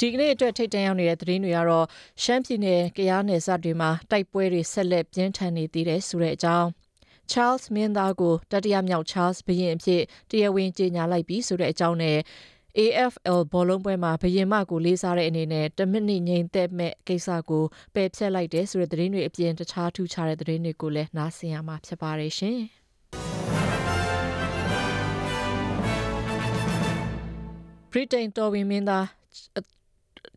ဒီကနေ့အတွက်ထိတ်တန့်ရောက်နေတဲ့သတင်းတွေကတော့ရှမ်းပြည်နယ်ကရားနယ်စပ်တွေမှာတိုက်ပွဲတွေဆက်လက်ပြင်းထန်နေသေးတယ်ဆိုတဲ့အကြောင်း Charles မင်းသားကိုတတိယမြောက် Charles ဘုရင်အဖြစ်တရားဝင်ကြေညာလိုက်ပြီးဆိုတဲ့အကြောင်းနဲ့ AFL ဘောလုံးပွဲမှာဘုရင်မကိုလေးစားတဲ့အနေနဲ့တမိနစ်ငိမ်သက်မဲ့ကိစ္စကိုပယ်ဖျက်လိုက်တယ်ဆိုတဲ့သတင်းတွေအပြင်တခြားထူးခြားတဲ့သတင်းတွေကိုလည်းနားဆင်ရမှာဖြစ်ပါတယ်ရှင်။ဗြိတိန်တော်ဝင်မင်းသား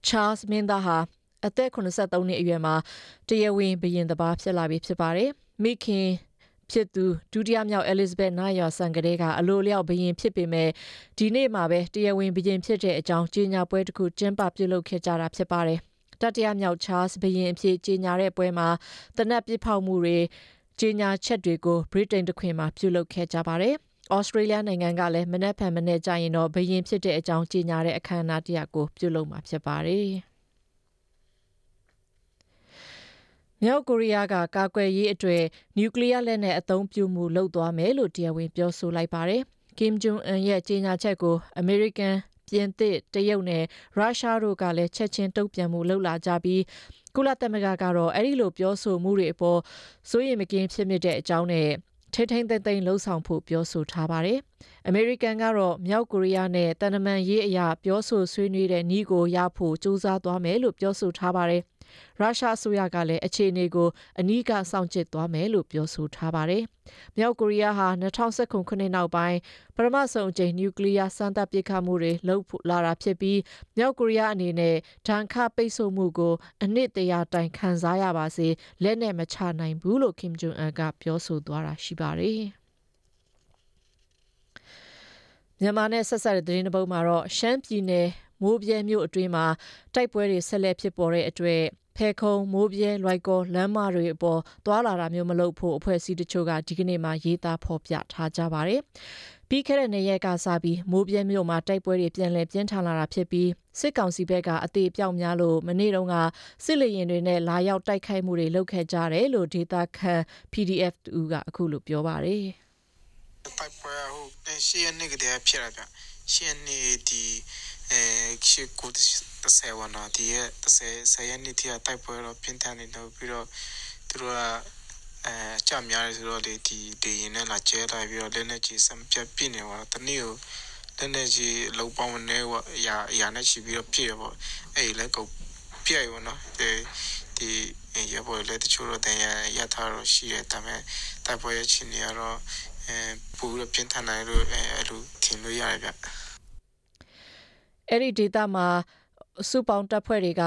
Charles မင်းသားဟာအသက်83နှစ်အရွယ်မှာတရားဝင်ဘုရင်တစ်ပါးဖြစ်လာပြီဖြစ်ပါတယ်။မိခင်ဖြစ်သူဒုတိယမြောက် Elizabeth နာယာဆန်ကလေးကအလိုလျောက်ဘရင်ဖြစ်ပေမဲ့ဒီနေ့မှာပဲတရားဝင်ဘရင်ဖြစ်တဲ့အကြောင်းကြေညာပွဲတစ်ခုကျင်းပပြုလုပ်ခဲ့ကြတာဖြစ်ပါတယ်။တတိယမြောက် Charles ဘရင်အဖြစ်ကြေညာတဲ့ပွဲမှာတနက်ပြစ်ဖောက်မှုတွေကြေညာချက်တွေကိုဗြိတိန်တခွင်မှာပြုလုပ်ခဲ့ကြပါတယ်။ ဩစတြေးလျနိုင်ငံကလည်းမနက်ဖြန်မနေ့ကျရင်တော့ဘရင်ဖြစ်တဲ့အကြောင်းကြေညာတဲ့အခမ်းအနားတရကိုပြုလုပ်မှာဖြစ်ပါတယ်။မြောက်ကိုရီးယားကကာကွယ်ရေးအတွက်နျူကလ িয়ার လက်နက်အသုံးပြုမှုလုပ်သွားမယ်လို့တရားဝင်ပြောဆိုလိုက်ပါတယ်။ Kim Jong Un ရဲ့ကြေညာချက်ကိုအမေရိကန်ပြင်သစ်တရုတ်နဲ့ရုရှားတို့ကလည်းချက်ချင်းတုံ့ပြန်မှုလုပ်လာကြပြီးကုလသမဂ္ဂကတော့အဲ့ဒီလိုပြောဆိုမှုတွေအပေါ်စိုးရိမ်မကင်းဖြစ်မိတဲ့အကြောင်းနဲ့ ထိထိန်သိမ့်သိမ့်လှုံ့ဆော်ဖို့ပြောဆိုထားပါတယ်။အမေရိကန်ကတော့မြောက်ကိုရီးယားနဲ့တန်တမန်ရေးအရာပြောဆိုဆွေးနွေးတဲ့နှီးကိုရဖို့စူးစမ်းသွားမယ်လို့ပြောဆိုထားပါတယ်။ ရုရှားအစိုးရကလည်းအခြေအနေကိုအနီးကစောင့်ကြည့်သွားမယ်လို့ပြောဆိုထားပါတယ်။မြောက်ကိုရီးယားဟာ2019ခုနှစ်နောက်ပိုင်းပထမဆုံးအကြိမ်နျူကလ িয়ার စမ်းသပ်ပစ်ခတ်မှုတွေလုပ်လာတာဖြစ်ပြီးမြောက်ကိုရီးယားအနေနဲ့ဒဏ်ခတ်ပိတ်ဆို့မှုကိုအနှစ်တရာတိုင်ခံစားရပါစေလက်နဲ့မချနိုင်ဘူးလို့ Kim Jong Un ကပြောဆိုသွားတာရှိပါတယ်။မြန်မာနဲ့ဆက်ဆက်တဲ့သတင်းတစ်ပုဒ်မှာတော့ရှမ်းပြည်နယ် မိုးပြဲမြို့အတွင်းမှာတိုက်ပွဲတွေဆက်လက်ဖြစ်ပေါ်တဲ့အတွက်ဖဲခုံမိုးပြဲလွိုက်ကောလမ်းမတွေအပေါ်သွာလာတာမျိုးမလုပ်ဖို့အဖွဲ့အစည်းတချို့ကဒီကနေ့မှရေးသားဖော်ပြထားကြပါတယ်။ပြီးခဲ့တဲ့နေ့ရက်ကစပြီးမိုးပြဲမြို့မှာတိုက်ပွဲတွေပြန်လည်ပြင်းထန်လာတာဖြစ်ပြီးစစ်ကောင်စီဘက်ကအသေးပြောက်များလို့မနေ့တုန်းကစစ်လေရင်တွေနဲ့လာရောက်တိုက်ခိုက်မှုတွေလုပ်ခဲ့ကြတယ်လို့ဒေတာခန် PDF တူကအခုလိုပြောပါတယ်။တိုက်ပွဲဟုတ်ရှေ့နေ့ကတည်းကဖြစ်တာဗျ။ရှေ့နေ့ဒီ အဲရှေ့ကို30ဝန်တော့ဒီရဲ့30 10ရက်နေ့ထိတိုက်ပွဲတော့ပြင်းထန်နေတော့ပြီးတော့သူတို့ကအဲကြများတယ်ဆိုတော့လေဒီဒေရင်နဲ့လာကျဲလိုက်ပြီးတော့လက်နဲ့ကြီးစံပြတ်ပြနေတော့တနည်းကိုလက်နဲ့ကြီးလုံးပေါင်းနေဝအရာအရာနဲ့ချီပြီးတော့ပြည့်ရပေါ့အဲ့လည်းကုန်ပြည့်ရပေါ့နော်ဒီဒီရပေါ်လည်းတချို့တော့တန်ရရထားတော့ရှိတယ်ဒါပေမဲ့တိုက်ပွဲရချင်းတွေကတော့အဲပူပြီးပြင်းထန်နိုင်လို့အဲအဲ့လိုထင်လို့ရတယ်ဗျ အဲ့ဒီဒေတာမှာစုပေါင်းတပ်ဖွဲ့တွေက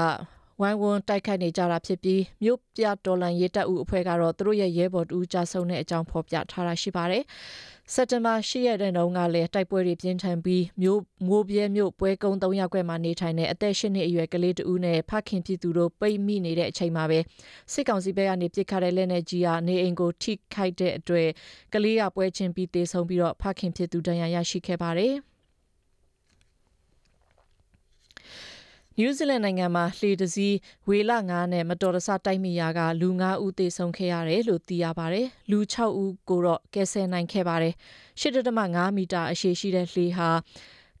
ဝိုင်းဝန်းတိုက်ခိုက်နေကြတာဖြစ်ပြီးမြို့ပြတော်လန်ရေးတပ်ဦးအဖွဲ့ကတော့သူတို့ရဲ့ရဲဘော်တူကြဆုံတဲ့အကြောင်းဖော်ပြထားတာရှိပါတယ်။စက်တင်ဘာ10ရက်တဲ့နှောင်းကလည်းတိုက်ပွဲတွေပြင်းထန်ပြီးမြို့မိုးပြဲမြို့ပွဲကုန်း3ရပ်ကွက်မှာနေထိုင်တဲ့အသက်10နှစ်အရွယ်ကလေးတူနဲ့ဖခင်ဖြစ်သူတို့ပိတ်မိနေတဲ့အချိန်မှာပဲစစ်ကောင်စီဘက်ကနေပစ်ခတ်တဲ့လက်နက်ကြီးကနေအိမ်ကိုထိခိုက်တဲ့အတွက်ကလေးကပွဲချင်းပြီးတေဆုံးပြီးတော့ဖခင်ဖြစ်သူဒဏ်ရာရရှိခဲ့ပါတယ်။ နယူးဇီလန်နိုင်ငံမှာလှေတစည်းဝေလ9နဲ့မတော်တဆတိုက်မိရာကလူ9ဦးသေဆုံးခဲ့ရတယ်လို့သိရပါတယ်။လူ6ဦးကိုတော့ကယ်ဆယ်နိုင်ခဲ့ပါတယ်။8.5မီတာအရှည်ရှိတဲ့လှေဟာ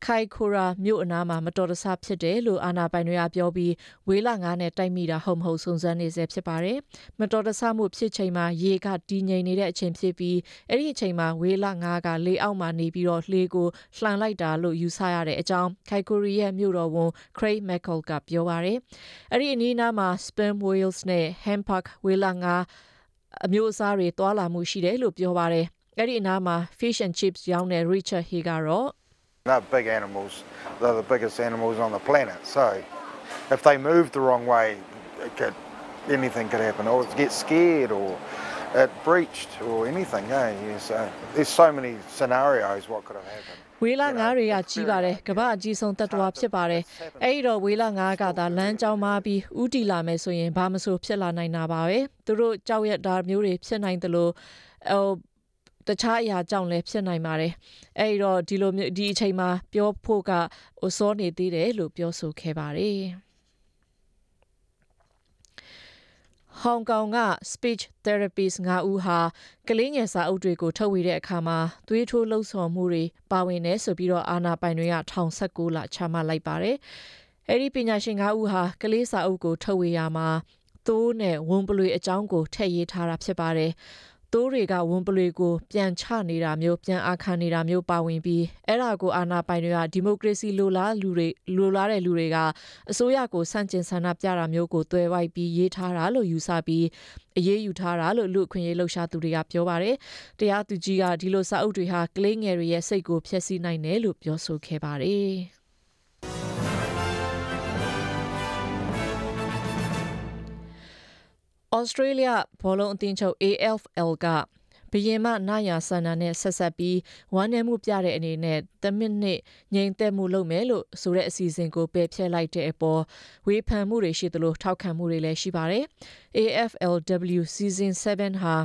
ခိုင်ခိုရာမြို့အနားမှာမတော်တဆဖြစ်တယ်လို့အာနာပိုင်တွေကပြောပြီးဝေးလာငါးနဲ့တိုက်မိတာဟုတ်မဟုတ်စုံစမ်းနေဆဲဖြစ်ပါတယ်။မတော်တဆမှုဖြစ်ချိန်မှာရေကတည်ငြိမ်နေတဲ့အချိန်ဖြစ်ပြီးအဲ့ဒီအချိန်မှာဝေးလာငါးကလေအောက်မှာနေပြီးတော့လှေကိုလှန်လိုက်တာလို့ယူဆရတဲ့အကြောင်းခိုင်ကိုရီရဲ့မြို့တော်ဝန် Craig McCall ကပြောပါတယ်။အဲ့ဒီအနီးအနားမှာ Sperm whales နဲ့ Hampark ဝေးလာငါးအမျိုးအစားတွေတွာလာမှုရှိတယ်လို့ပြောပါတယ်။အဲ့ဒီအနားမှာ fish and chips ရောင်းတဲ့ Richard Hay ကတော့ They're big animals. They're the biggest animals on the planet. So if they move the wrong way, could, anything could happen. Or it gets scared or it breached or anything. Eh? Yeah, so there's so many scenarios what could have happened. ဝေလာငါးတွေကကြီးပါတယ်ကမ္ဘာအကြီးဆုံးတတ္တဝါဖြစ်ပါတယ်အဲ့ဒီတော့ဝေလာငါးကသာလမ်းကြောင်းမှာပြီးဥတီလာမယ်ဆိုရင်ဘာမဆိုဖြစ်လာနိုင်တာပါပဲသူတို့ကြောက်ရတာမျိုးတွေဖြစ်နိုင်တယ်လို့ဟို တခြားအရာကြောင့်လည်းဖြစ်နိုင်ပါတယ်အဲ့တော့ဒီလိုမျိုးဒီအချိန်မှာပြောဖို့ကဟိုစောနေသေးတယ်လို့ပြောဆိုခဲ့ပါတယ်ဟောင်ကောင်က speech therapist 5ဦးဟာကလေးငယ်စာအုပ်တွေကိုထုတ်ဝေတဲ့အခါမှာသွေးထိုးလှုပ်ဆော်မှုတွေပါဝင်နေဆိုပြီးတော့အာနာပိုင်တွေက1019လချမှတ်လိုက်ပါတယ်အဲ့ဒီပညာရှင်၅ဦးဟာကလေးစာအုပ်ကိုထုတ်ဝေရမှာသိုးနဲ့ဝံပလွေအကြောင်းကိုထည့်ရေးထားတာဖြစ်ပါတယ်။ သိုးတွေကဝံပလွေကိုပြန်ချနေတာမျိုးပြန်အခါနေတာမျိုးပါဝင်ပြီးအဲ့ဒါကိုအာဏာပိုင်တွေကဒီမိုကရေစီလိုလားလူတွေလိုလားတဲ့လူတွေကအစိုးရကိုဆန့်ကျင်ဆန္ဒပြတာမျိုးကိုတွဲဝိုက်ပြီးရေးထားတာလို့ယူဆပြီးအရေးယူထားတာလို့လူအခွင့်အရေးလှုပ်ရှားသူတွေကပြောပါတယ်။တရားသူကြီးကဒီလိုစာအုပ်တွေဟာကလေးငယ်တွေရဲ့စိတ်ကိုဖျက်ဆီးနိုင်တယ်လို့ပြောဆိုခဲ့ပါတယ်။ Australia ဘောလုံးအသင်းချုပ် AFL ကဘယင်မနာယာဆန္ဒနဲ့ဆက်ဆက်ပြီးဝမ်းနည်းမှုပြတဲ့အနေနဲ့တမစ်နှစ်ငြိမ်သက်မှုလုပ်မယ်လို့ဆိုတဲ့အစီအစဉ်ကိုပယ်ဖျက်လိုက်တဲ့အပေါ်ဝေဖန်မှုတွေရှိသလိုထောက်ခံမှုတွေလည်းရှိပါတယ်။ AFLW Season 7ဟာ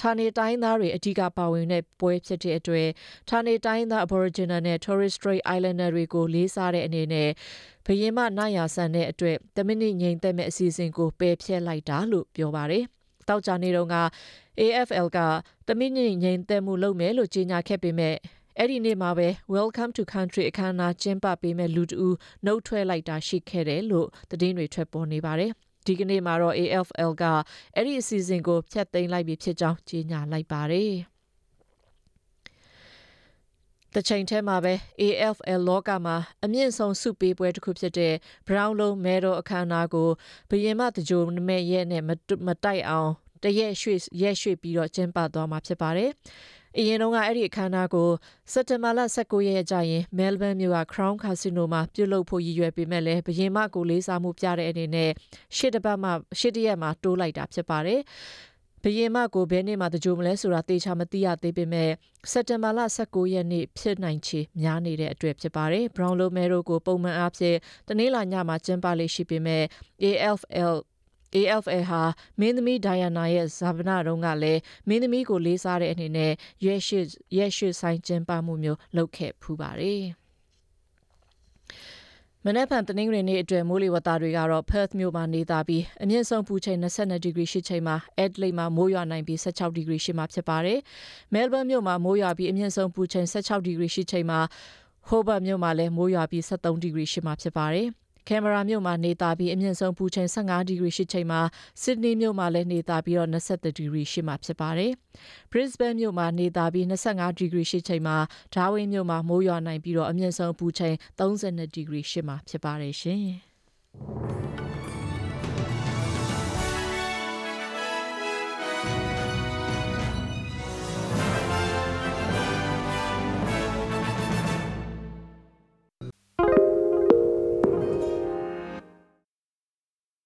ဌာနေတိုင်းသားတွေအဓိကပါဝင်တဲ့ပွဲဖြစ်တဲ့အတွက်ဌာနေတိုင်းသား Aboriginal နဲ့ Torres Strait Islander တွေကိုလေးစားတဲ့အနေနဲ့ဘယင်မနာယာဆန်တဲ့အတွက်တမနစ်ငိမ့်သက်မဲ့အစီအစဉ်ကိုပယ်ဖျက်လိုက်တာလို့ပြောပါတယ်။တောက်ကြနေတော့က AFL ကတမနစ်ငိမ့်သက်မှုလုပ်မယ်လို့ကြေညာခဲ့ပေမဲ့အဲ့ဒီနေ့မှာပဲ Welcome to Country အခမ်းအနားကျင်းပပေးမဲ့လူတူနှုတ်ထွက်လိုက်တာရှိခဲ့တယ်လို့သတင်းတွေထွက်ပေါ်နေပါတယ်။ ဒီကနေ့မှာတော့ AFL ကအဲ့ဒီအစီအစဉ်ကိုဖျက်သိမ်းလိုက်ပြီဖြစ်ကြောင်းကြေညာလိုက်ပါတယ်။တချိန်ထဲမှာပဲ AFL လောကမှာအမြင့်ဆုံးစုပေးပွဲတစ်ခုဖြစ်တဲ့ Brown Low Medal အခမ်းအနားကိုဘယင်မတကြိုမဲ့ရဲ့နဲ့မတိုက်အောင်တရက်ရွှေ့ရက်ရွှေ့ပြီးတော့ကျင်းပသွားမှာဖြစ်ပါတယ်။ အရင်တုန်းကအဲ့ဒီအခမ်းအနားကိုစက်တင်ဘာလ19ရက်ကျရင် Melbourne မြို့က Crown Casino မှာပြုလုပ်ဖို့ရည်ရွယ်ပေမဲ့လည်းဘယင်မကိုလေးစားမှုပြတဲ့အနေနဲ့ရှစ်တပတ်မှရှစ်တရက်မှတိုးလိုက်တာဖြစ်ပါတယ်။ဘရင်မကိုဘယ်နေ့မှတကြိုမလဲဆိုတာသေချာမသိရသေးပေမဲ့စက်တင်ဘာလ19ရက်နေ့ဖြစ်နိုင်ချေများနေတဲ့အတွက်ဖြစ်ပါတယ်။ Brown Lomero ကိုပုံမှန်အားဖြင့်တနင်္လာညမှာကျင်းပလေးရှိပေမဲ့ AFL AFA ဟာမင်းသမီးဒိုင်ယာနာရဲ့ဇာဗနာတုန်းကလည်းမင်းသမီးကိုလေးစားတဲ့အနေနဲ့ရွက်ရှိရွက်ရှိဆိုင်ကျင်းပမှုမျိုးလုပ်ခဲ့ဖူးပါတယ်။မနက်ဖြန်တနင်္ဂနွေနေ့အတွက်မိုးလေဝသတွေကတော့ Perth မြို့မှာနေသားပြီးအမြင့်ဆုံးပူချိန်22ဒီဂရီရှိချိန်မှာ Adelaide မှာမိုးရွာနိုင်ပြီး16ဒီဂရီရှိမှာဖြစ်ပါတယ်။ Melbourne မြို့မှာမိုးရွာပြီးအမြင့်ဆုံးပူချိန်16ဒီဂရီရှိချိန်မှာ Hobart မြို့မှာလည်းမိုးရွာပြီး73ဒီဂရီရှိမှာဖြစ်ပါတယ်။ ကင်မရာမြို့မှာနေသားပြီးအမြင့်ဆုံးပူချိန်15ဒီဂရီရှိချိန်မှာစစ်ဒနီမြို့မှာလည်းနေသားပြီးတော့23ဒီဂရီရှိမှာဖြစ်ပါတယ်။ Brisbane မြို့မှာနေသားပြီး25ဒီဂရီရှိချိန်မှာဒါဝင်းမြို့မှာမိုးရွာနိုင်ပြီးတော့အမြင့်ဆုံးပူချိန်32ဒီဂရီရှိမှာဖြစ်ပါတယ်ရှင်။